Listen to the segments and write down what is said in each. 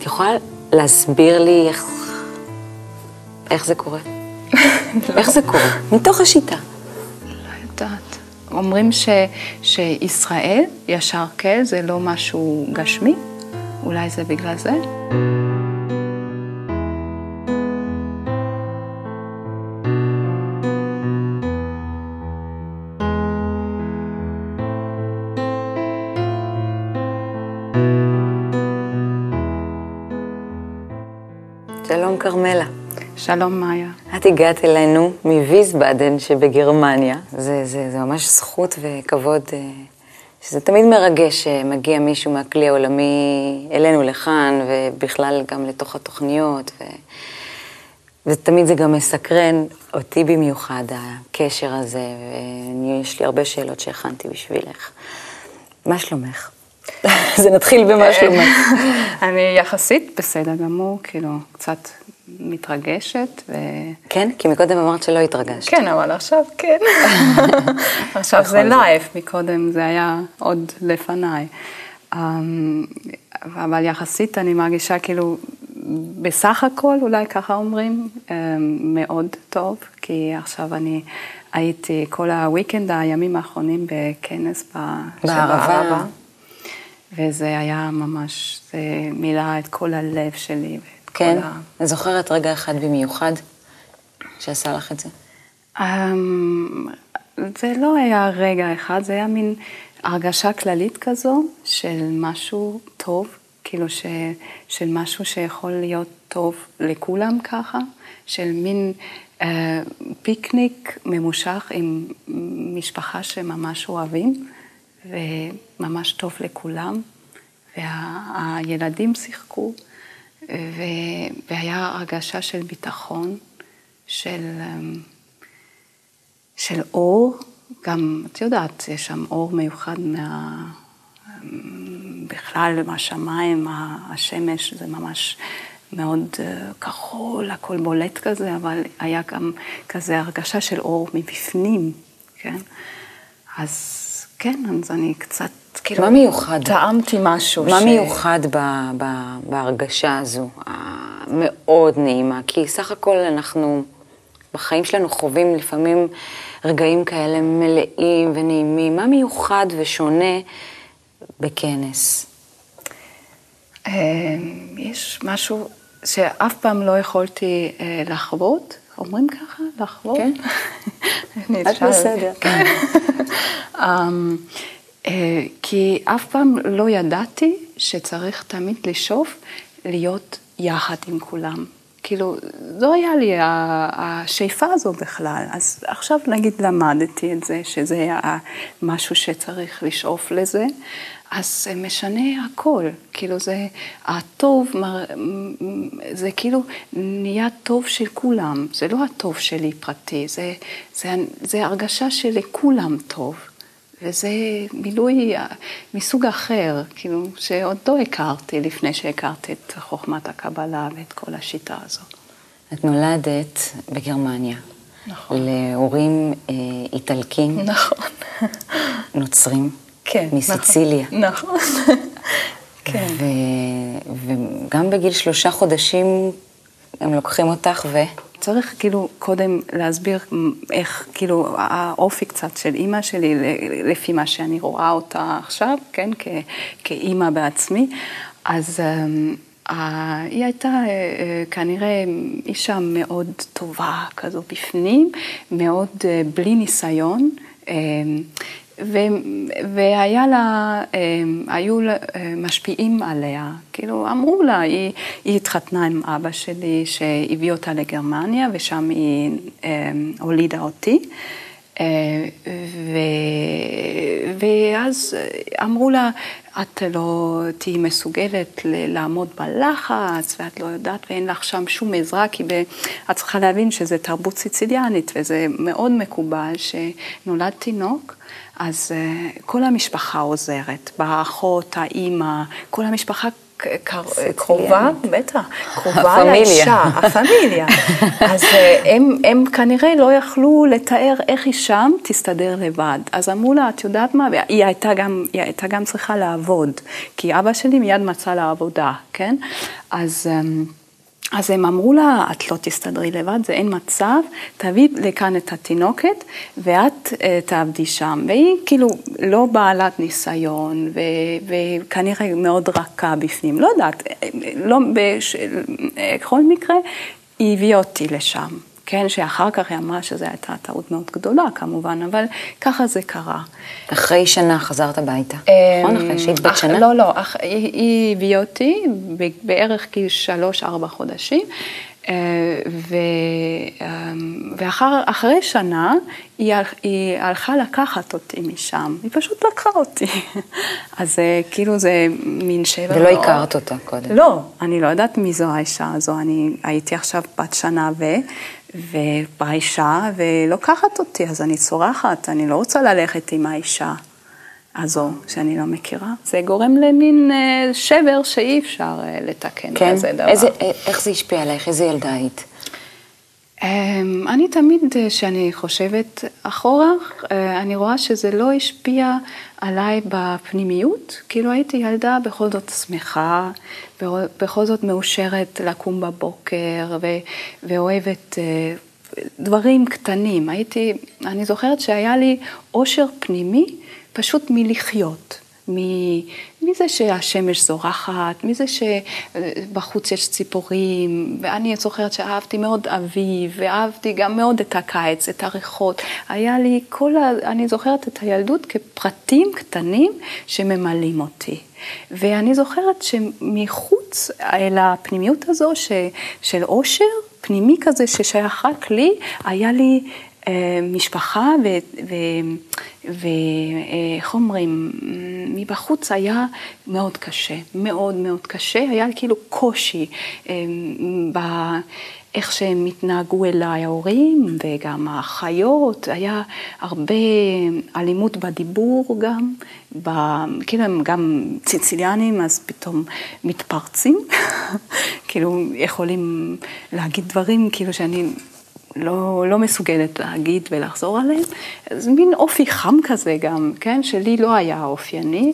את יכולה להסביר לי איך, איך זה קורה? איך זה קורה? מתוך השיטה. יודעת. אומרים ש, שישראל, ישר כן, זה לא משהו גשמי, אולי זה בגלל זה. שלום מאיה. את הגעת אלינו מוויסבאדן שבגרמניה. זה, זה, זה ממש זכות וכבוד, אה, שזה תמיד מרגש שמגיע מישהו מהכלי העולמי אלינו לכאן, ובכלל גם לתוך התוכניות. ו... ותמיד זה גם מסקרן אותי במיוחד, הקשר הזה, ויש לי הרבה שאלות שהכנתי בשבילך. מה שלומך? זה נתחיל במה שלומך. אני יחסית בסדר גמור, כאילו, קצת מתרגשת. ו... כן? כי מקודם אמרת שלא התרגשת. כן, אבל עכשיו כן. עכשיו זה live, מקודם זה היה עוד לפניי. אמ, אבל יחסית אני מרגישה כאילו, בסך הכל, אולי ככה אומרים, אמ, מאוד טוב, כי עכשיו אני הייתי כל ה weekend, הימים האחרונים בכנס בערבה. וזה היה ממש, זה מילא את כל הלב שלי. כן? אני זוכרת רגע אחד במיוחד שעשה לך את זה. אמ, זה לא היה רגע אחד, זה היה מין הרגשה כללית כזו של משהו טוב, כאילו ש, של משהו שיכול להיות טוב לכולם ככה, של מין אה, פיקניק ממושך עם משפחה שממש אוהבים, וממש טוב לכולם, והילדים שיחקו. ו... והיה הרגשה של ביטחון, של, אמ, של אור, גם, את יודעת, יש שם אור מיוחד מה... אמ, בכלל מהשמיים, השמש זה ממש מאוד אה, כחול, הכל בולט כזה, אבל היה גם כזה הרגשה של אור מבפנים, כן? אז כן, אז אני קצת כאילו... מה מיוחד? טעמתי משהו. מה ש... מיוחד ב, ב, בהרגשה הזו, המאוד נעימה? כי סך הכל אנחנו, בחיים שלנו חווים לפעמים רגעים כאלה מלאים ונעימים. מה מיוחד ושונה בכנס? אה, יש משהו שאף פעם לא יכולתי אה, לחוות, אומרים ככה? לחוות? כן. את בסדר. אה, כי אף פעם לא ידעתי שצריך תמיד לשאוף להיות יחד עם כולם. כאילו, לא היה לי השאיפה הזו בכלל. אז עכשיו נגיד למדתי את זה, שזה היה משהו שצריך לשאוף לזה, אז זה משנה הכל. כאילו זה, הטוב, זה כאילו נהיה טוב של כולם. זה לא הטוב שלי פרטי, זה, זה, זה הרגשה שלכולם טוב. וזה מילוי מסוג אחר, כאילו, שעוד לא הכרתי לפני שהכרתי את חוכמת הקבלה ואת כל השיטה הזו. את נולדת בגרמניה. נכון. להורים אה, איטלקים. נכון. נוצרים. כן, מסיציליה. נכון. כן. ו, וגם בגיל שלושה חודשים הם לוקחים אותך ו... צריך כאילו קודם להסביר איך, כאילו, האופי קצת של אימא שלי, לפי מה שאני רואה אותה עכשיו, כן, כאימא בעצמי. אז uh, היא הייתה uh, כנראה אישה מאוד טובה כזו בפנים, מאוד uh, בלי ניסיון. ו, והיה לה, היו משפיעים עליה, כאילו אמרו לה, היא, היא התחתנה עם אבא שלי שהביא אותה לגרמניה ושם היא הולידה אותי. אה, ו... ואז אמרו לה, את לא תהיי מסוגלת לעמוד בלחץ, ואת לא יודעת, ואין לך שם שום עזרה, כי ב... את צריכה להבין שזה תרבות סיציליאנית, וזה מאוד מקובל שנולד תינוק. אז uh, כל המשפחה עוזרת, באחות, האימא, כל המשפחה. קרובה, בטח, קרובה. לאישה, הפמיליה. אז אה, הם, הם כנראה לא יכלו לתאר איך היא שם תסתדר לבד. אז אמרו לה, את יודעת מה, היא הייתה גם, היא הייתה גם צריכה לעבוד, כי אבא שלי מיד מצא לה עבודה, כן? אז... אז הם אמרו לה, את לא תסתדרי לבד, זה אין מצב, תביאי לכאן את התינוקת ואת uh, תעבדי שם. והיא כאילו לא בעלת ניסיון ו- וכנראה מאוד רכה בפנים, לא יודעת, לא, בש- בכל מקרה, היא הביאה אותי לשם. כן, שאחר כך היא אמרה שזו הייתה טעות מאוד גדולה כמובן, אבל ככה זה קרה. אחרי שנה חזרת הביתה, נכון? אחרי שהיית בת שנה? לא, לא, היא הביאה אותי בערך כאילו שלוש-ארבע חודשים, אה, ואחרי שנה היא, היא הלכה לקחת אותי משם, היא פשוט לקחה אותי. אז אה, כאילו זה מין שבר ולא. הכרת אותה קודם. לא, אני לא יודעת מי זו האישה הזו, אני הייתי עכשיו בת שנה ו... ובאה אישה ולוקחת אותי, אז אני צורחת, אני לא רוצה ללכת עם האישה הזו שאני לא מכירה. זה גורם למין אה, שבר שאי אפשר אה, לתקן כן? כזה דבר. איזה, איך זה השפיע עלייך? איזה ילדה היית? אמ, אני תמיד, כשאני חושבת אחורה, אה, אני רואה שזה לא השפיע עליי בפנימיות, כאילו הייתי ילדה בכל זאת שמחה, בכל זאת מאושרת לקום בבוקר ואוהבת אה, דברים קטנים. הייתי, אני זוכרת שהיה לי אושר פנימי פשוט מלחיות. מזה שהשמש זורחת, מזה שבחוץ יש ציפורים, ואני זוכרת שאהבתי מאוד אביב, ואהבתי גם מאוד את הקיץ, את הריחות. היה לי כל ה... אני זוכרת את הילדות כפרטים קטנים שממלאים אותי. ואני זוכרת שמחוץ אל הפנימיות הזו ש... של אושר, פנימי כזה ששייך רק לי, היה לי משפחה ואיך אומרים, מבחוץ היה מאוד קשה, מאוד מאוד קשה, היה כאילו קושי אה, באיך שהם התנהגו אליי ההורים וגם האחיות, היה הרבה אלימות בדיבור גם, ב, כאילו הם גם ציציליאנים אז פתאום מתפרצים, כאילו יכולים להגיד דברים כאילו שאני לא, לא מסוגלת להגיד ולחזור עליהם. זה מין אופי חם כזה גם, כן? שלי לא היה אופייני.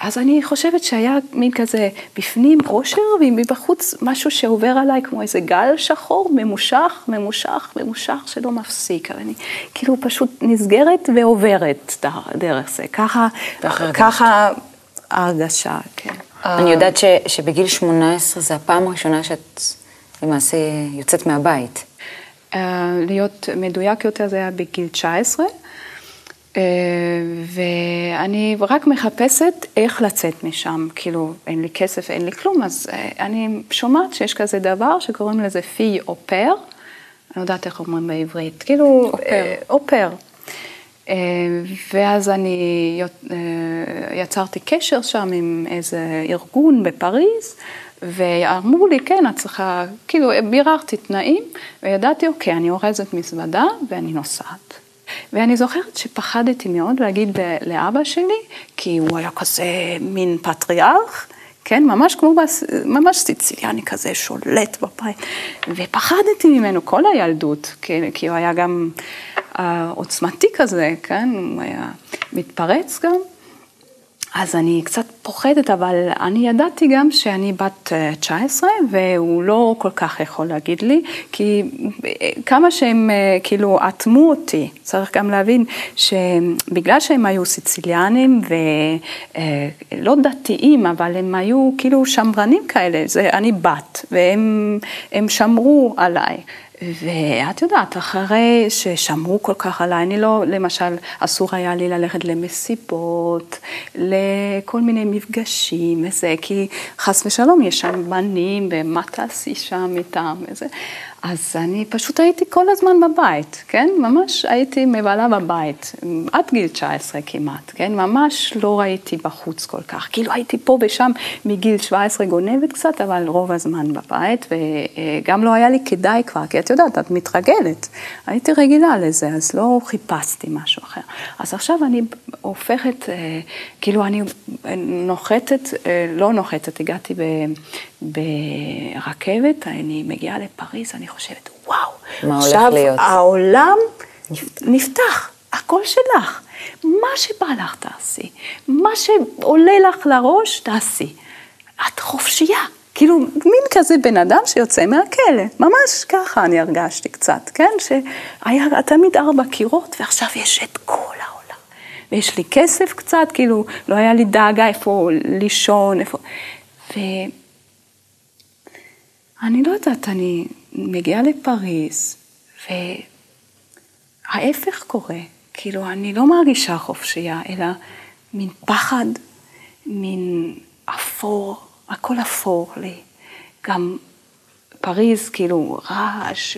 אז אני חושבת שהיה מין כזה בפנים אושר ומבחוץ משהו שעובר עליי כמו איזה גל שחור, ממושך, ממושך, ממושך, שלא מפסיק. אבל אני כאילו פשוט נסגרת ועוברת דרך זה. ככה, ככה ההרגשה, כן. אני יודעת ש, שבגיל 18 זה הפעם הראשונה שאת למעשה יוצאת מהבית. Uh, להיות מדויק יותר זה היה בגיל 19, uh, ואני רק מחפשת איך לצאת משם, כאילו אין לי כסף, אין לי כלום, אז uh, אני שומעת שיש כזה דבר שקוראים לזה פי אופר, אני לא יודעת איך אומרים בעברית, כאילו אופר. Uh, ואז אני uh, יצרתי קשר שם עם איזה ארגון בפריז, ואמרו לי, כן, את צריכה, כאילו, ביררתי תנאים, וידעתי, אוקיי, אני אורזת מזוודה ואני נוסעת. ואני זוכרת שפחדתי מאוד להגיד לאבא שלי, כי הוא היה כזה מין פטריארך, כן, ממש כמו, ממש סיציליאני כזה, שולט בבית, ופחדתי ממנו כל הילדות, כי, כי הוא היה גם uh, עוצמתי כזה, כן, הוא היה מתפרץ גם. אז אני קצת פוחדת, אבל אני ידעתי גם שאני בת 19, והוא לא כל כך יכול להגיד לי, כי כמה שהם כאילו אטמו אותי, צריך גם להבין שבגלל שהם היו סיציליאנים ולא דתיים, אבל הם היו כאילו שמרנים כאלה, זה אני בת, והם שמרו עליי. ואת יודעת, אחרי ששמרו כל כך עליי, אני לא, למשל, אסור היה לי ללכת למסיבות, לכל מיני מפגשים וזה, כי חס ושלום יש שם בנים, ומה תעשי שם איתם וזה. אז אני פשוט הייתי כל הזמן בבית, כן? ממש הייתי מבלה בבית, עד גיל 19 כמעט, כן? ממש לא ראיתי בחוץ כל כך. כאילו הייתי פה ושם מגיל 17 גונבת קצת, אבל רוב הזמן בבית, וגם לא היה לי כדאי כבר, כי את יודעת, את מתרגלת. הייתי רגילה לזה, אז לא חיפשתי משהו אחר. אז עכשיו אני הופכת, אה, כאילו אני נוחתת, אה, לא נוחתת, הגעתי ב... ברכבת, אני מגיעה לפריז, אני חושבת, וואו, מה עכשיו להיות? העולם נפתח, הכל שלך. מה שבא לך תעשי, מה שעולה לך לראש תעשי. את חופשייה. כאילו, מין כזה בן אדם שיוצא מהכלא, ממש ככה אני הרגשתי קצת, כן? שהיה תמיד ארבע קירות, ועכשיו יש את כל העולם. ויש לי כסף קצת, כאילו, לא היה לי דאגה איפה לישון, איפה... ו... אני לא יודעת, אני מגיעה לפריז, וההפך קורה. כאילו, אני לא מרגישה חופשייה, אלא מין פחד, מין אפור, הכל אפור לי. גם פריז, כאילו, רעש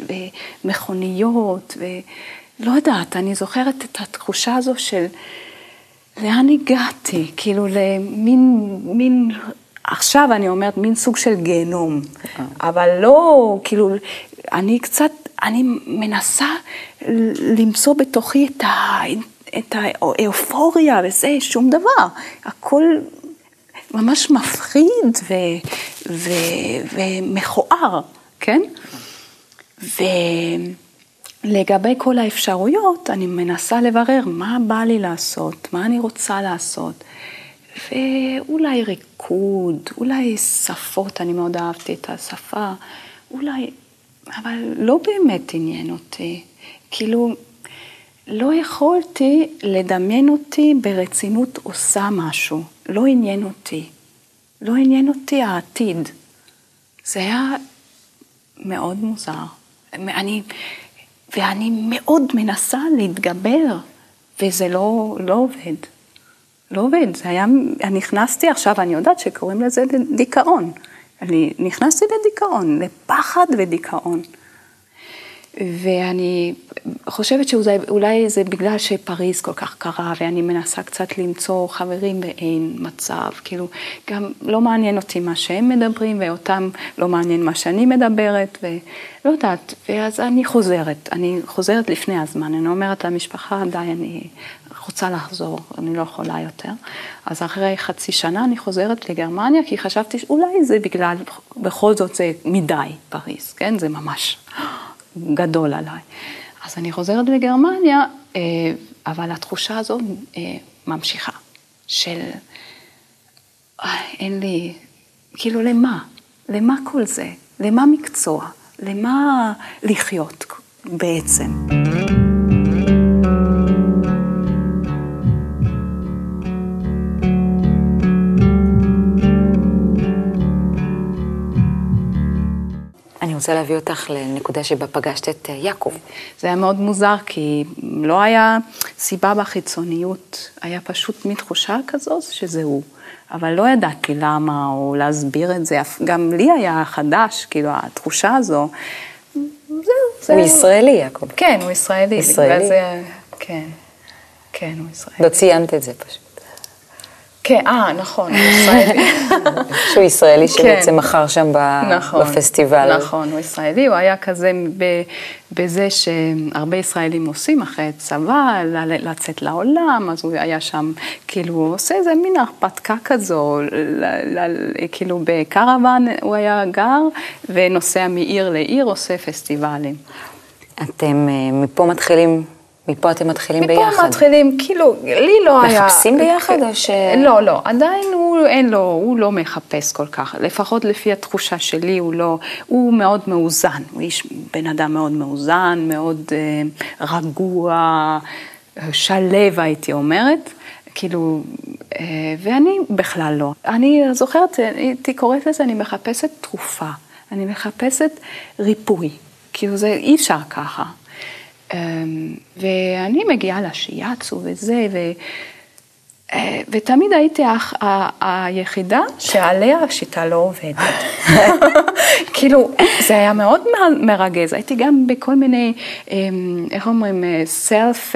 ומכוניות, ולא יודעת, אני זוכרת את התחושה הזו של לאן הגעתי, כאילו למין מין עכשיו אני אומרת מין סוג של גיהנום, אבל לא, כאילו, אני קצת, אני מנסה למצוא בתוכי את, ה, את האופוריה וזה, שום דבר. הכל ממש מפחיד ו, ו, ומכוער, כן? ולגבי כל האפשרויות, אני מנסה לברר מה בא לי לעשות, מה אני רוצה לעשות. ואולי ריקוד, אולי שפות, אני מאוד אהבתי את השפה, אולי, אבל לא באמת עניין אותי. כאילו, לא יכולתי לדמיין אותי ברצינות עושה משהו, לא עניין אותי. לא עניין אותי העתיד. זה היה מאוד מוזר. אני, ואני מאוד מנסה להתגבר, וזה לא, לא עובד. לא עובד, זה היה, נכנסתי עכשיו, אני יודעת שקוראים לזה דיכאון. אני נכנסתי לדיכאון, לפחד ודיכאון. ואני חושבת שאולי זה בגלל שפריז כל כך קרה, ואני מנסה קצת למצוא חברים באין מצב, כאילו, גם לא מעניין אותי מה שהם מדברים, ואותם לא מעניין מה שאני מדברת, ולא יודעת, ואז אני חוזרת, אני חוזרת לפני הזמן, אני אומרת למשפחה, די, אני רוצה לחזור, אני לא יכולה יותר. אז אחרי חצי שנה אני חוזרת לגרמניה, כי חשבתי שאולי זה בגלל, בכל זאת זה מדי פריז, כן? זה ממש גדול עליי. אז אני חוזרת לגרמניה, אה, אבל התחושה הזו אה, ממשיכה, של אה, אין לי, כאילו למה? למה כל זה? למה מקצוע? למה לחיות בעצם? רוצה להביא אותך לנקודה שבה פגשת את אה, יעקב. זה היה מאוד מוזר, כי לא היה סיבה בחיצוניות, היה פשוט מין תחושה כזאת שזה הוא. אבל לא ידעתי למה, או להסביר את זה, גם לי היה חדש, כאילו, התחושה הזו. זהו, זהו. הוא ישראלי, יעקב. כן, הוא ישראלי. ישראלי? זה, כן, כן, הוא ישראלי. לא ציינת את זה פשוט. כן, אה, נכון, הוא ישראלי. שהוא ישראלי שבעצם כן. מכר שם נכון, בפסטיבל. נכון, הוא ישראלי, הוא היה כזה בזה שהרבה ישראלים עושים אחרי צבא, לצאת לעולם, אז הוא היה שם, כאילו, הוא עושה איזה מין הרפתקה כזו, כאילו בקרוון הוא היה גר, ונוסע מעיר לעיר, עושה פסטיבלים. אתם אה, מפה מתחילים מפה אתם מתחילים מפה ביחד. מפה מתחילים, כאילו, לי לא מחפשים היה... מחפשים ביחד או ש... לא, לא, עדיין הוא, אין לו, הוא לא מחפש כל כך. לפחות לפי התחושה שלי, הוא לא, הוא מאוד מאוזן. הוא איש, בן אדם מאוד מאוזן, מאוד אה, רגוע, שלב, הייתי אומרת. כאילו, אה, ואני בכלל לא. אני זוכרת, הייתי קוראת לזה, אני מחפשת תרופה. אני מחפשת ריפוי. כאילו, זה אי אפשר ככה. אמ, ואני מגיעה לשיאצו וזה, ו... אה, ותמיד הייתי. היחידה שעליה השיטה לא עובדת. כאילו, זה היה מאוד מרגז. הייתי גם בכל מיני, אמ, איך אומרים, סלף...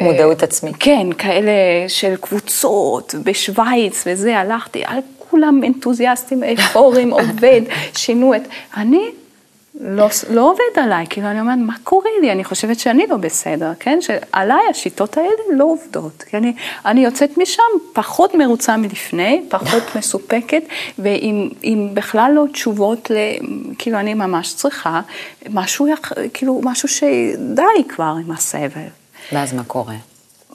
מודעות עצמית. כן, כאלה של קבוצות בשוויץ וזה, הלכתי, כולם אנתוזיאסטים, אפורים, עובד, שינו את... אני לא, לא עובד עליי, כאילו אני אומרת, מה קורה לי? אני חושבת שאני לא בסדר, כן? שעליי השיטות האלה לא עובדות. כי אני, אני יוצאת משם פחות מרוצה מלפני, פחות מסופקת, ועם בכלל לא תשובות, ל, כאילו אני ממש צריכה משהו, כאילו משהו שדי כבר עם הסבל. ואז מה קורה?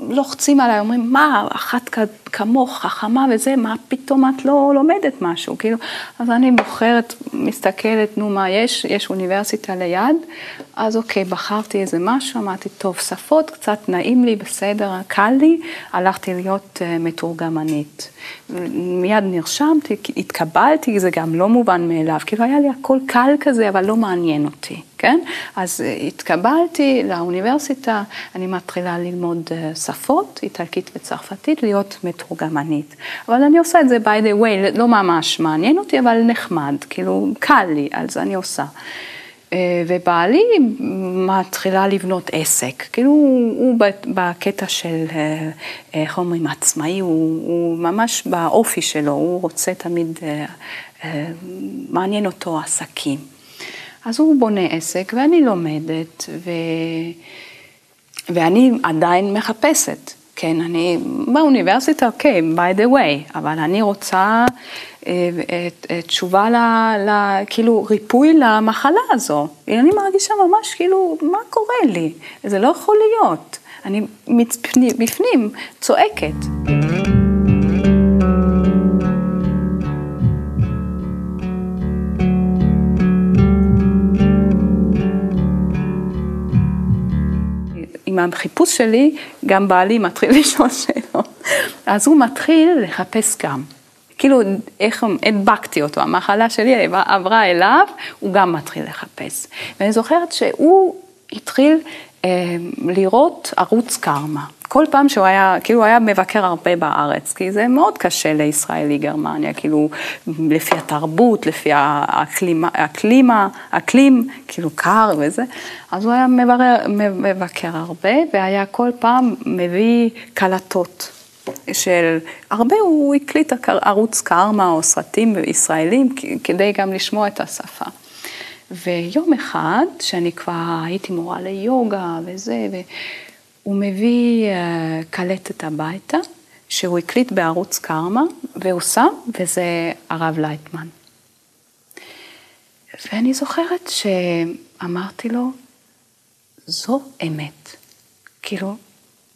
לוחצים עליי, אומרים, מה, אחת כמוך, חכמה וזה, מה פתאום את לא לומדת משהו? כאילו, אז אני בוחרת, מסתכלת, נו, מה יש? יש אוניברסיטה ליד, אז אוקיי, בחרתי איזה משהו, אמרתי, טוב, שפות, קצת נעים לי, בסדר, קל לי, הלכתי להיות uh, מתורגמנית. מיד נרשמתי, התקבלתי, זה גם לא מובן מאליו, כאילו היה לי הכל קל כזה, אבל לא מעניין אותי, כן? אז uh, התקבלתי לאוניברסיטה, אני מתחילה ללמוד uh, שפות, איטלקית וצרפתית, להיות מתורגמנית. אבל אני עושה את זה by the way, לא ממש מעניין אותי, אבל נחמד, כאילו קל לי, אז אני עושה. אה, ובעלי מתחילה לבנות עסק, כאילו הוא, בקטע של, אה, איך אומרים, עצמאי, הוא, הוא ממש באופי שלו, הוא רוצה תמיד, אה, מעניין אותו עסקים. אז הוא בונה עסק ואני לומדת, ו... ואני עדיין מחפשת. כן, אני באוניברסיטה, אוקיי, okay, by the way, אבל אני רוצה אה, את, את תשובה ל, ל... כאילו, ריפוי למחלה הזו. אני מרגישה ממש כאילו, מה קורה לי? זה לא יכול להיות. אני בפנים צועקת. עם החיפוש שלי, גם בעלי מתחיל לשאול שאלות. אז הוא מתחיל לחפש גם. כאילו, איך הדבקתי אותו, המחלה שלי עברה אליו, הוא גם מתחיל לחפש. ואני זוכרת שהוא התחיל לראות ערוץ קרמה. כל פעם שהוא היה, כאילו הוא היה מבקר הרבה בארץ, כי זה מאוד קשה לישראלי גרמניה, כאילו לפי התרבות, לפי האקלימה, האקלימה, אקלים, כאילו קר וזה, אז הוא היה מברר, מבקר הרבה, והיה כל פעם מביא קלטות. של הרבה הוא הקליט ערוץ קרמה או סרטים ישראלים כדי גם לשמוע את השפה. ויום אחד, שאני כבר הייתי מורה ליוגה וזה, הוא מביא uh, קלטת הביתה, שהוא הקליט בערוץ קרמה, והוא שם, וזה הרב לייטמן. ואני זוכרת שאמרתי לו, זו אמת. כאילו,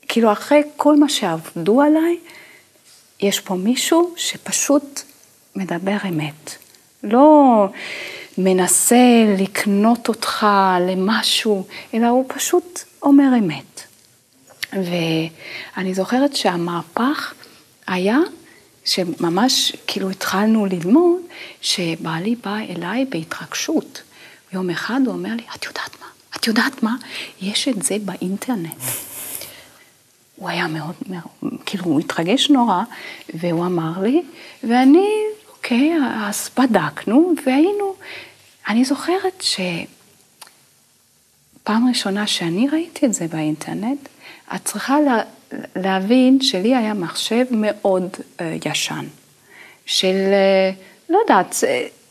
כאילו אחרי כל מה שעבדו עליי, יש פה מישהו שפשוט מדבר אמת. לא מנסה לקנות אותך למשהו, אלא הוא פשוט אומר אמת. ואני זוכרת שהמהפך היה שממש כאילו התחלנו ללמוד, שבעלי בא אליי בהתרגשות. יום אחד הוא אומר לי, את יודעת מה? את יודעת מה? יש את זה באינטרנט. הוא היה מאוד, כאילו הוא התרגש נורא, והוא אמר לי, ואני, אוקיי, אז בדקנו, והיינו, אני זוכרת שפעם ראשונה שאני ראיתי את זה באינטרנט, את צריכה לה, להבין שלי היה מחשב מאוד uh, ישן, של, uh, לא יודעת,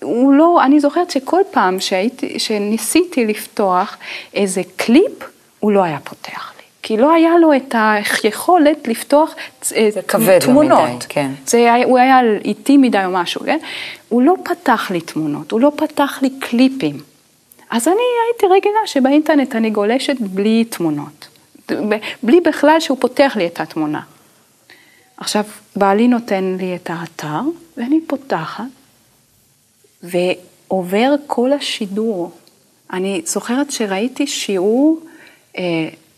הוא לא, אני זוכרת שכל פעם שהייתי, שניסיתי לפתוח איזה קליפ, הוא לא היה פותח. כי לא היה לו את היכולת לפתוח אה, תמונות. מדי, כן. זה, הוא היה איטי מדי או משהו, כן? הוא לא פתח לי תמונות, הוא לא פתח לי קליפים. אז אני הייתי רגילה שבאינטרנט אני גולשת בלי תמונות. בלי בכלל שהוא פותח לי את התמונה. עכשיו, בעלי נותן לי את האתר, ואני פותחת, ועובר כל השידור. אני זוכרת שראיתי שיעור, אה,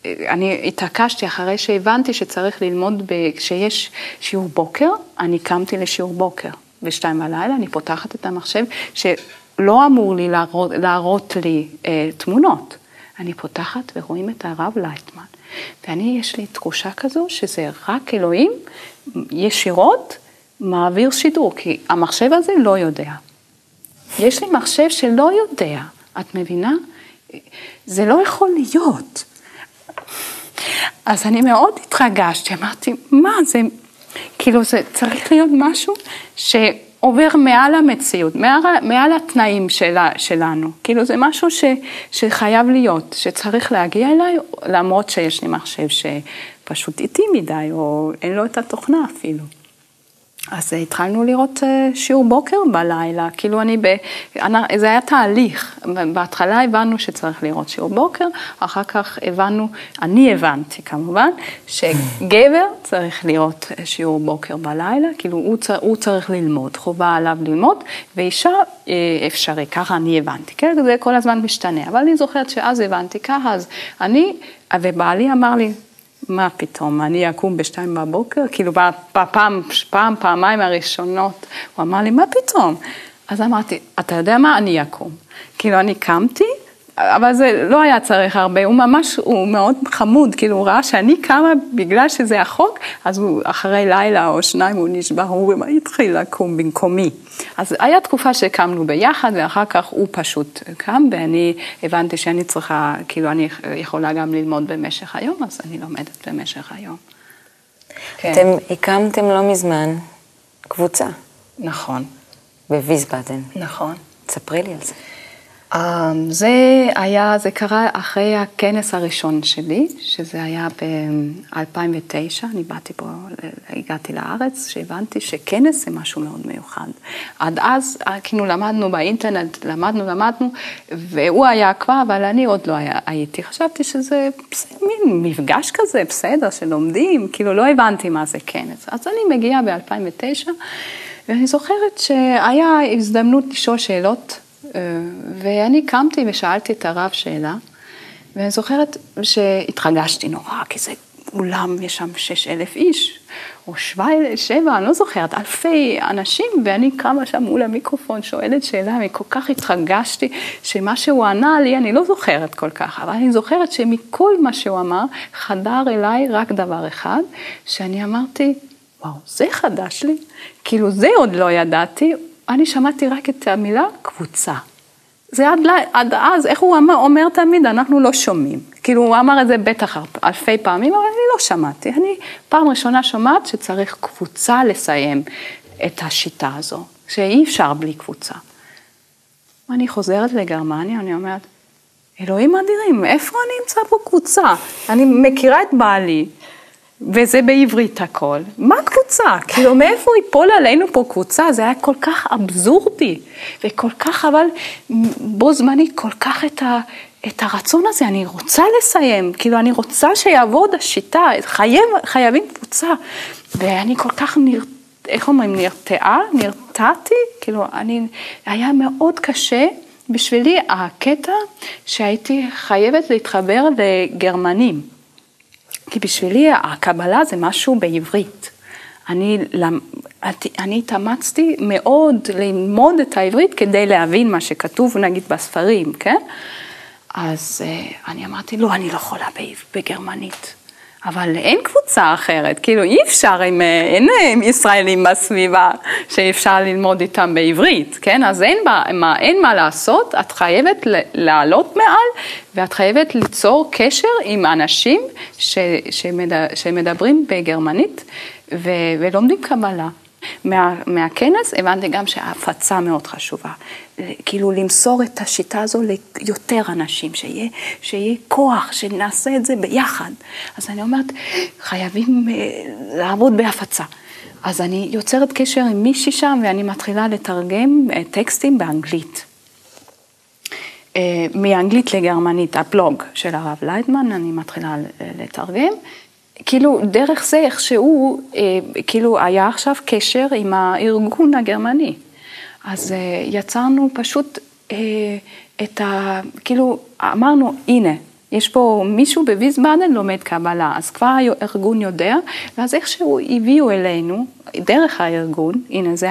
אני התעקשתי אחרי שהבנתי שצריך ללמוד, כשיש שיעור בוקר, אני קמתי לשיעור בוקר. בשתיים בלילה אני פותחת את המחשב, שלא אמור לי להראות, להראות לי אה, תמונות. אני פותחת ורואים את הרב לייטמן. ואני, יש לי תחושה כזו שזה רק אלוהים ישירות מעביר שידור, כי המחשב הזה לא יודע. יש לי מחשב שלא יודע, את מבינה? זה לא יכול להיות. אז אני מאוד התרגשתי, אמרתי, מה זה, כאילו זה צריך להיות משהו שעובר מעל המציאות, מעל, מעל התנאים שלה, שלנו, כאילו זה משהו ש, שחייב להיות, שצריך להגיע אליי, למרות שיש לי מחשב שפשוט איטי מדי, או אין לו את התוכנה אפילו. אז התחלנו לראות אה, שיעור בוקר בלילה, כאילו אני, ב... זה היה תהליך, בהתחלה הבנו שצריך לראות שיעור בוקר, אחר כך הבנו, אני הבנתי כמובן, שגבר צריך לראות אה, שיעור בוקר בלילה, כאילו הוא, צר, הוא צריך ללמוד, חובה עליו ללמוד, ואישה אה, אפשרי, ככה אני הבנתי, כן, זה כל הזמן משתנה, אבל אני זוכרת שאז הבנתי ככה, אז אני, ובעלי אמר לי, מה פתאום, אני אקום בשתיים בבוקר? כאילו בפעם, פעם, פעמיים הראשונות, הוא אמר לי, מה פתאום? אז אמרתי, אתה יודע מה, אני אקום. כאילו, אני קמתי, אבל זה לא היה צריך הרבה, הוא ממש, הוא מאוד חמוד, כאילו הוא ראה שאני קמה בגלל שזה החוק, אז הוא אחרי לילה או שניים הוא נשבע, הוא התחיל לקום במקומי. אז היה תקופה שקמנו ביחד ואחר כך הוא פשוט קם ואני הבנתי שאני צריכה, כאילו אני יכולה גם ללמוד במשך היום, אז אני לומדת במשך היום. כן. אתם הקמתם לא מזמן קבוצה. נכון. בוויזבאדן. נכון. ספרי לי על זה. אמ, זה היה, זה קרה אחרי הכנס הראשון שלי, שזה היה ב-2009, אני באתי פה, הגעתי לארץ, שהבנתי שכנס זה משהו מאוד מיוחד. עד אז, כאילו למדנו באינטרנט, למדנו, למדנו, והוא היה כבר, אבל אני עוד לא היה, הייתי. חשבתי שזה מין מפגש כזה, בסדר, שלומדים, כאילו לא הבנתי מה זה כנס. אז אני מגיעה ב-2009, ואני זוכרת שהיה הזדמנות לשאול שאלות. אה, ואני קמתי ושאלתי את הרב שאלה, ואני זוכרת שהתרגשתי נורא, כי זה אולם, יש שם שש אלף איש, או שבע, שבע, אני לא זוכרת, אלפי אנשים, ואני קמה שם מול המיקרופון, שואלת שאלה, וכל כך התרגשתי, שמה שהוא ענה לי, אני לא זוכרת כל כך, אבל אני זוכרת שמכל מה שהוא אמר, חדר אליי רק דבר אחד, שאני אמרתי, וואו, זה חדש לי, כאילו זה עוד לא ידעתי, אני שמעתי רק את המילה קבוצה. זה עד, עד אז, איך הוא אומר, אומר תמיד, אנחנו לא שומעים. כאילו, הוא אמר את זה בטח אלפי פעמים, אבל אני לא שמעתי. אני פעם ראשונה שומעת שצריך קבוצה לסיים את השיטה הזו, שאי אפשר בלי קבוצה. אני חוזרת לגרמניה, אני אומרת, אלוהים אדירים, איפה אני אמצא פה קבוצה? אני מכירה את בעלי, וזה בעברית הכל. מה קבוצה? כאילו, מאיפה ייפול עלינו פה קבוצה? זה היה כל כך אבזורדי, וכל כך, אבל בו זמנית, כל כך את, ה, את הרצון הזה, אני רוצה לסיים, כאילו, אני רוצה שיעבוד השיטה, חייב, חייבים קבוצה. ואני כל כך נר... איך אומרים, נרתעה, נרתעתי, כאילו, אני, היה מאוד קשה. בשבילי הקטע שהייתי חייבת להתחבר לגרמנים. כי בשבילי הקבלה זה משהו בעברית. אני, אני התאמצתי מאוד ללמוד את העברית כדי להבין מה שכתוב נגיד בספרים, כן? אז אה, אני אמרתי, לא, אני לא יכולה בגרמנית. אבל אין קבוצה אחרת, כאילו אי אפשר, עם, אה, אין אה, ישראלים בסביבה שאפשר ללמוד איתם בעברית, כן? אז אין מה, אין מה לעשות, את חייבת לעלות מעל ואת חייבת ליצור קשר עם אנשים ש, שמדבר, שמדברים בגרמנית ו, ולומדים קבלה. מה, מהכנס הבנתי גם שההפצה מאוד חשובה. כאילו למסור את השיטה הזו ליותר אנשים, שיהיה, שיהיה כוח, שנעשה את זה ביחד. אז אני אומרת, חייבים uh, לעבוד בהפצה. אז אני יוצרת קשר עם מישהי שם ואני מתחילה לתרגם uh, טקסטים באנגלית. Uh, מאנגלית לגרמנית, הבלוג של הרב לייטמן, אני מתחילה לתרגם. כאילו, דרך זה איכשהו, אה, כאילו, היה עכשיו קשר עם הארגון הגרמני. אז אה, יצרנו פשוט אה, את ה... כאילו, אמרנו, הנה, יש פה מישהו בוויזבאדן לומד קבלה, אז כבר הארגון יודע, ואז איכשהו הביאו אלינו, דרך הארגון, הנה זה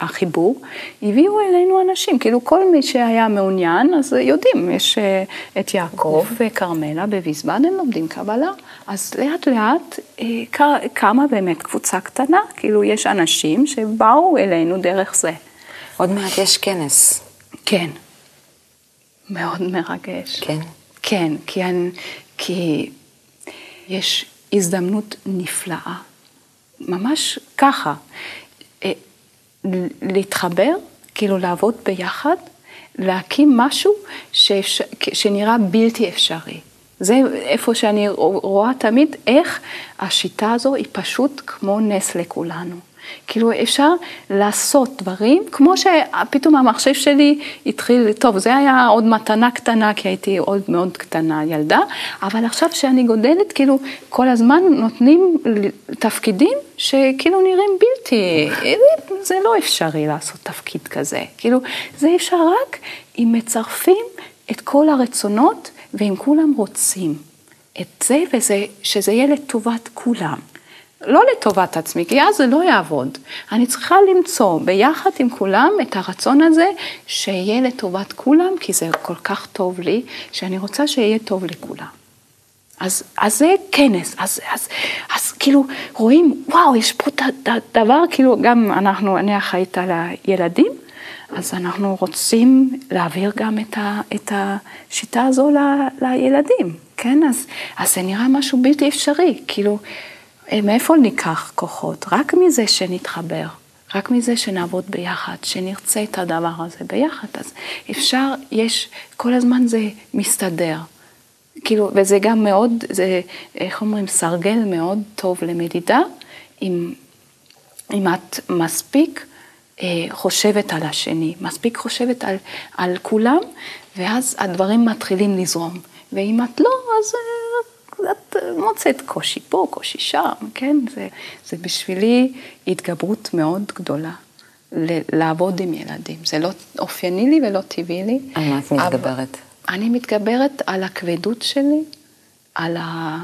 החיבור, הביאו אלינו אנשים, כאילו כל מי שהיה מעוניין, אז יודעים, יש אה, את יעקב וכרמלה בוויזבאדן לומדים קבלה, אז לאט לאט אה, קמה באמת קבוצה קטנה, כאילו יש אנשים שבאו אלינו דרך זה. עוד מעט יש כנס. כן, מאוד מרגש. כן? כן, כי, אני, כי יש הזדמנות נפלאה, ממש ככה, אה, להתחבר, כאילו לעבוד ביחד, להקים משהו שאפשר, שנראה בלתי אפשרי. זה איפה שאני רואה תמיד איך השיטה הזו היא פשוט כמו נס לכולנו. כאילו אפשר לעשות דברים, כמו שפתאום המחשב שלי התחיל, טוב, זה היה עוד מתנה קטנה, כי הייתי עוד מאוד קטנה ילדה, אבל עכשיו שאני גודלת, כאילו כל הזמן נותנים תפקידים שכאילו נראים בלתי, זה לא אפשרי לעשות תפקיד כזה, כאילו זה אפשר רק אם מצרפים את כל הרצונות ואם כולם רוצים את זה, וזה, שזה יהיה לטובת כולם. לא לטובת עצמי, כי אז זה לא יעבוד. אני צריכה למצוא ביחד עם כולם את הרצון הזה שיהיה לטובת כולם, כי זה כל כך טוב לי, שאני רוצה שיהיה טוב לכולם. אז, אז זה כנס, אז, אז, אז כאילו רואים, וואו, יש פה דבר, כאילו גם אנחנו, אני אחראית על הילדים, אז אנחנו רוצים להעביר גם את, ה, את השיטה הזו ל, לילדים, כן? אז, אז זה נראה משהו בלתי אפשרי, כאילו... אה, מאיפה ניקח כוחות? רק מזה שנתחבר, רק מזה שנעבוד ביחד, שנרצה את הדבר הזה ביחד, אז אפשר, יש, כל הזמן זה מסתדר. כאילו, וזה גם מאוד, זה, איך אומרים, סרגל מאוד טוב למדידה, אם, אם את מספיק אה, חושבת על השני, מספיק חושבת על, על כולם, ואז הדברים מתחילים לזרום. ואם את לא, אז... אה, את מוצאת קושי פה, קושי שם, כן? זה, זה בשבילי התגברות מאוד גדולה. לעבוד עם ילדים. זה לא אופייני לי ולא טבעי לי. על מה את מתגברת? אני מתגברת על הכבדות שלי, על ה...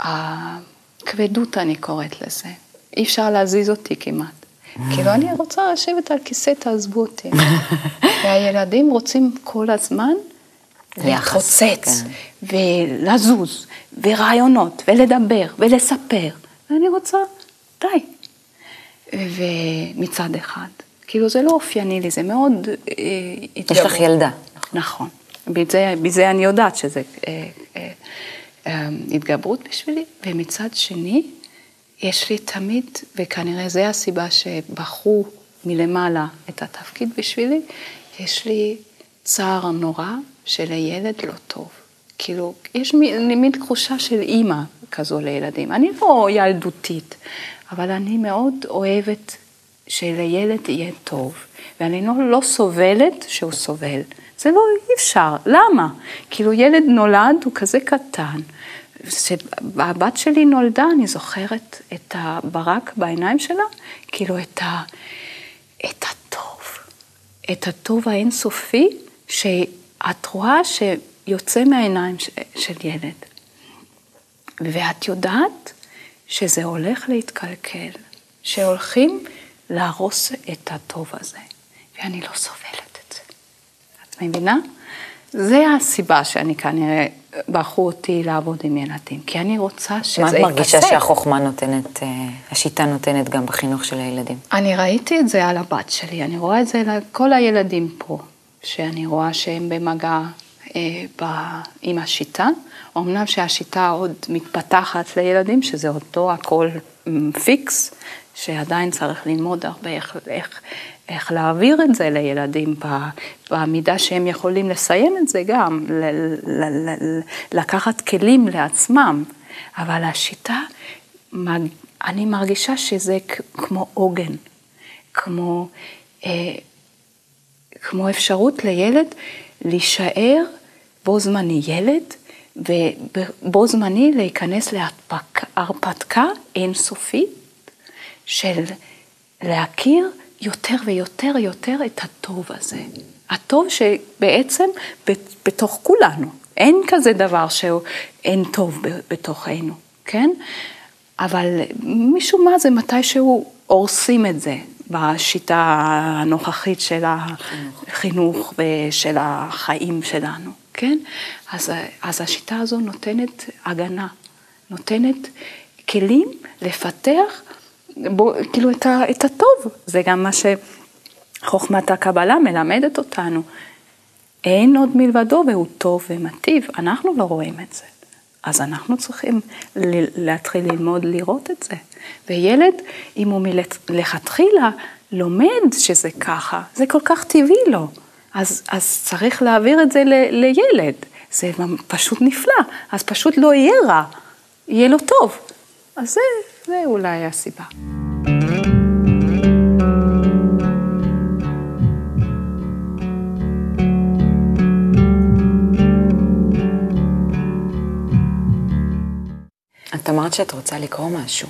הכבדות אני קוראת לזה. אי אפשר להזיז אותי כמעט. כאילו אני רוצה לשבת על כיסא, תעזבו אותי. והילדים רוצים כל הזמן להתרוצץ, כן. ולזוז, ורעיונות, ולדבר, ולספר. ואני רוצה, די. ומצד אחד, כאילו זה לא אופייני לי, זה מאוד... אה, יש לך ילדה. נכון. בזה, בזה אני יודעת שזה אה, אה, אה, התגברות בשבילי, ומצד שני, יש לי תמיד, וכנראה זו הסיבה שבחרו מלמעלה את התפקיד בשבילי, יש לי צער נורא שלילד לא טוב. כאילו, יש לי מין תחושה של אימא כזו לילדים. אני לא ילדותית, אבל אני מאוד אוהבת שלילד יהיה טוב, ואני לא, לא סובלת שהוא סובל. זה לא, אי אפשר. למה? כאילו, ילד נולד, הוא כזה קטן. כשהבת שלי נולדה, אני זוכרת את הברק בעיניים שלה, כאילו את, ה, את הטוב, את הטוב האינסופי, שאת רואה שיוצא מהעיניים של ילד. ואת יודעת שזה הולך להתקלקל, שהולכים להרוס את הטוב הזה, ואני לא סובלת את זה. את מבינה? זה הסיבה שאני כנראה בחרו אותי לעבוד עם ילדים, כי אני רוצה שזה ייפסק. מה את מרגישה שהחוכמה נותנת, אה, השיטה נותנת גם בחינוך של הילדים? אני ראיתי את זה על הבת שלי, אני רואה את זה לכל הילדים פה. שאני רואה שהם במגע אה, ב, עם השיטה. אמנם שהשיטה עוד מתפתחת לילדים, שזה לא הכל פיקס, שעדיין צריך ללמוד הרבה איך, איך, איך להעביר את זה לילדים במידה שהם יכולים לסיים את זה גם, ל, ל, ל, ל, לקחת כלים לעצמם. אבל השיטה, אני מרגישה שזה כמו עוגן, כמו... אה, כמו אפשרות לילד להישאר בו זמני ילד, ובו זמני להיכנס להרפתקה אינסופית של להכיר יותר ויותר יותר את הטוב הזה. הטוב שבעצם בתוך כולנו. אין כזה דבר שהוא אין טוב בתוכנו, כן? אבל משום מה זה מתישהו הורסים את זה. בשיטה הנוכחית של החינוך ושל החיים שלנו, כן? אז, אז השיטה הזו נותנת הגנה, נותנת כלים לפתח בו, כאילו את, ה, את הטוב, זה גם מה חוכמת הקבלה מלמדת אותנו, אין עוד מלבדו והוא טוב ומטיב, אנחנו לא רואים את זה. אז אנחנו צריכים להתחיל ללמוד לראות את זה. וילד, אם הוא מלכתחילה לומד שזה ככה, זה כל כך טבעי לו, אז, אז צריך להעביר את זה ל, לילד. זה פשוט נפלא, אז פשוט לא יהיה רע, יהיה לו טוב. אז זה, זה אולי הסיבה. את אמרת שאת רוצה לקרוא משהו.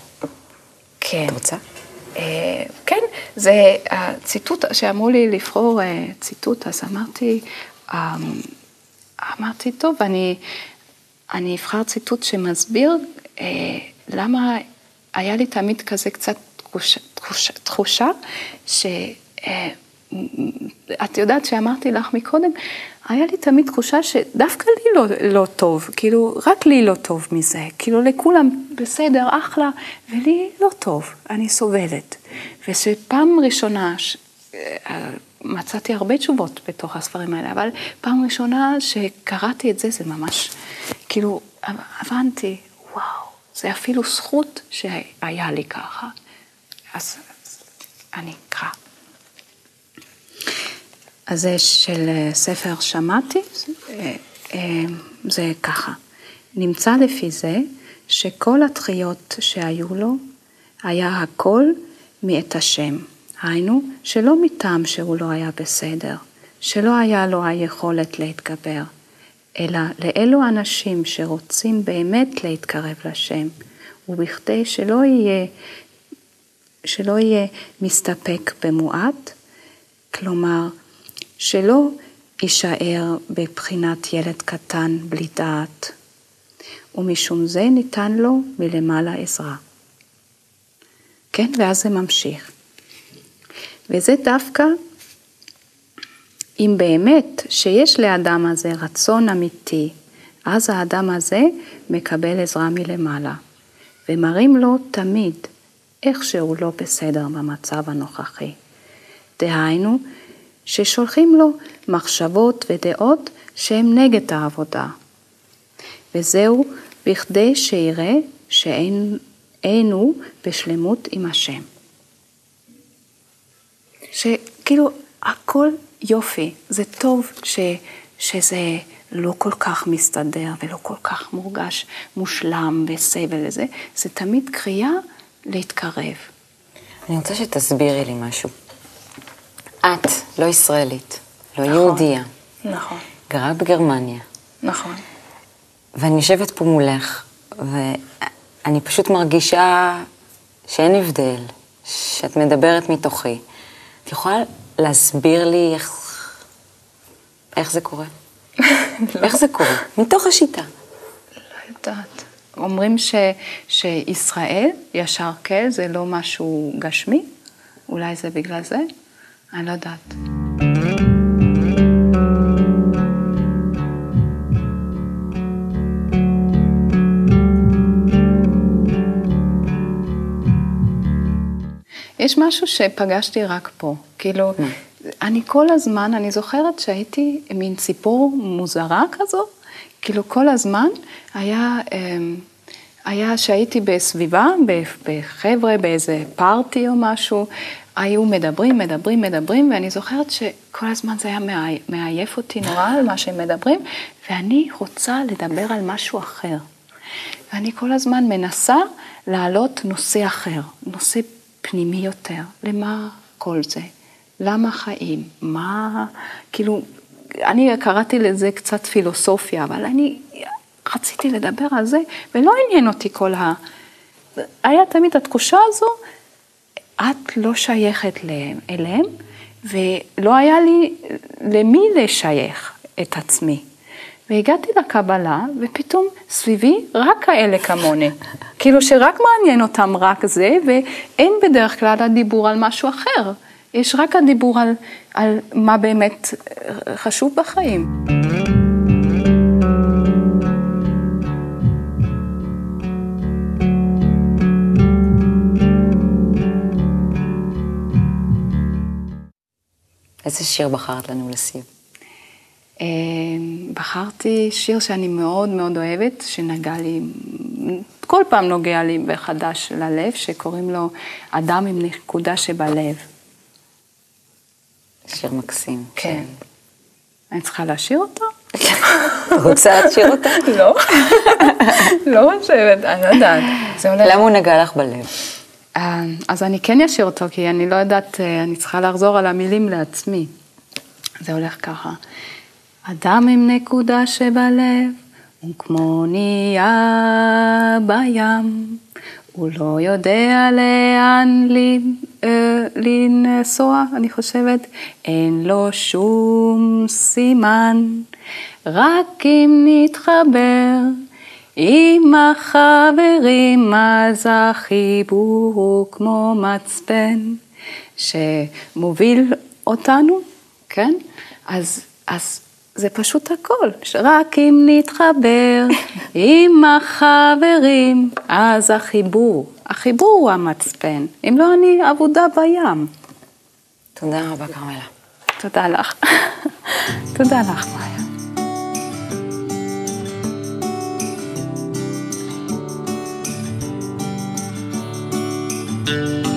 כן. את רוצה? אה, כן, זה הציטוט שאמרו לי לבחור אה, ציטוט, אז אמרתי, אמ, אמרתי, טוב, אני, אני אבחר ציטוט שמסביר אה, למה היה לי תמיד כזה קצת תחושה, תחושה, תחושה ש... את יודעת שאמרתי לך מקודם, היה לי תמיד תחושה שדווקא לי לא, לא טוב, כאילו, רק לי לא טוב מזה, כאילו לכולם בסדר, אחלה, ולי לא טוב, אני סובלת. ושפעם ראשונה, ש... אה, מצאתי הרבה תשובות בתוך הספרים האלה, אבל פעם ראשונה שקראתי את זה, זה ממש, כאילו, הבנתי, וואו, זה אפילו זכות שהיה לי ככה. אז, אז אני אקרא. אז זה של אה, ספר שמעתי, אה, אה, זה ככה. נמצא לפי זה שכל התחיות שהיו לו, היה הכל מאת השם. היינו, שלא מטעם שהוא לא היה בסדר, שלא היה לו היכולת להתגבר, אלא לאלו אנשים שרוצים באמת להתקרב לשם, ובכדי שלא יהיה, שלא יהיה מסתפק במועט, כלומר, שלא יישאר בבחינת ילד קטן בלי דעת, ומשום זה ניתן לו מלמעלה עזרה. כן, ואז זה ממשיך. וזה דווקא אם באמת שיש לאדם הזה רצון אמיתי, אז האדם הזה מקבל עזרה מלמעלה, ומראים לו תמיד איך שהוא לא בסדר במצב הנוכחי. דהיינו, ששולחים לו מחשבות ודעות שהן נגד העבודה. וזהו בכדי שיראה שאין הוא בשלמות עם השם. שכאילו הכל יופי, זה טוב ש, שזה לא כל כך מסתדר ולא כל כך מורגש מושלם וסבל לזה, זה תמיד קריאה להתקרב. אני רוצה שתסבירי לי משהו. את לא ישראלית, לא נכון, יהודייה. נכון. גרה בגרמניה. נכון. ואני יושבת פה מולך, ואני פשוט מרגישה שאין הבדל, שאת מדברת מתוכי. את יכולה להסביר לי איך, איך זה קורה? לא. איך זה קורה? מתוך השיטה. לא יודעת. אומרים ש, שישראל, ישר כן, זה לא משהו גשמי, אולי זה בגלל זה? אני לא יודעת. יש משהו שפגשתי רק פה, כאילו, אני כל הזמן, אני זוכרת שהייתי מין ציפור מוזרה כזו, כאילו כל הזמן היה, אמ, היה שהייתי בסביבה, בחבר'ה, באיזה פארטי או משהו, היו מדברים, מדברים, מדברים, ואני זוכרת שכל הזמן זה היה מעייף אותי נורא על מה שהם מדברים, ואני רוצה לדבר על משהו אחר. ואני כל הזמן מנסה להעלות נושא אחר, נושא פנימי יותר. למה כל זה? למה חיים? מה, כאילו, אני קראתי לזה קצת פילוסופיה, אבל אני רציתי לדבר על זה, ולא עניין אותי כל ה... היה תמיד התחושה הזו את לא שייכת אליהם, ולא היה לי למי לשייך את עצמי. והגעתי לקבלה, ופתאום סביבי רק כאלה כמוני. כאילו שרק מעניין אותם רק זה, ואין בדרך כלל הדיבור על משהו אחר. יש רק הדיבור על, על מה באמת חשוב בחיים. איזה שיר בחרת לנו לסיום? אה, בחרתי שיר שאני מאוד מאוד אוהבת, שנגע לי, כל פעם נוגע לי בחדש ללב, שקוראים לו אדם עם נקודה שבלב. שיר מקסים. כן. אני צריכה לשיר אותו? רוצה לשיר אותה? לא. לא חושבת, אני לא יודעת. למה הוא נגע לך בלב? אה, אז אני כן אשיר אותו, כי אני לא יודעת, אה, אני צריכה לחזור על המילים לעצמי. זה הולך ככה. אדם עם נקודה שבלב, הוא כמו אונייה בים, הוא לא יודע לאן אה, לנסוע, אני חושבת, אין לו שום סימן, רק אם נתחבר עם החברים, אז החיבור הוא כמו מצפן שמוביל אותנו, כן? אז, אז זה פשוט הכל, שרק אם נתחבר עם החברים, אז החיבור, החיבור הוא המצפן, אם לא אני אבודה בים. תודה רבה, כרמלה. תודה לך. תודה לך, מאיה. מתחבר עם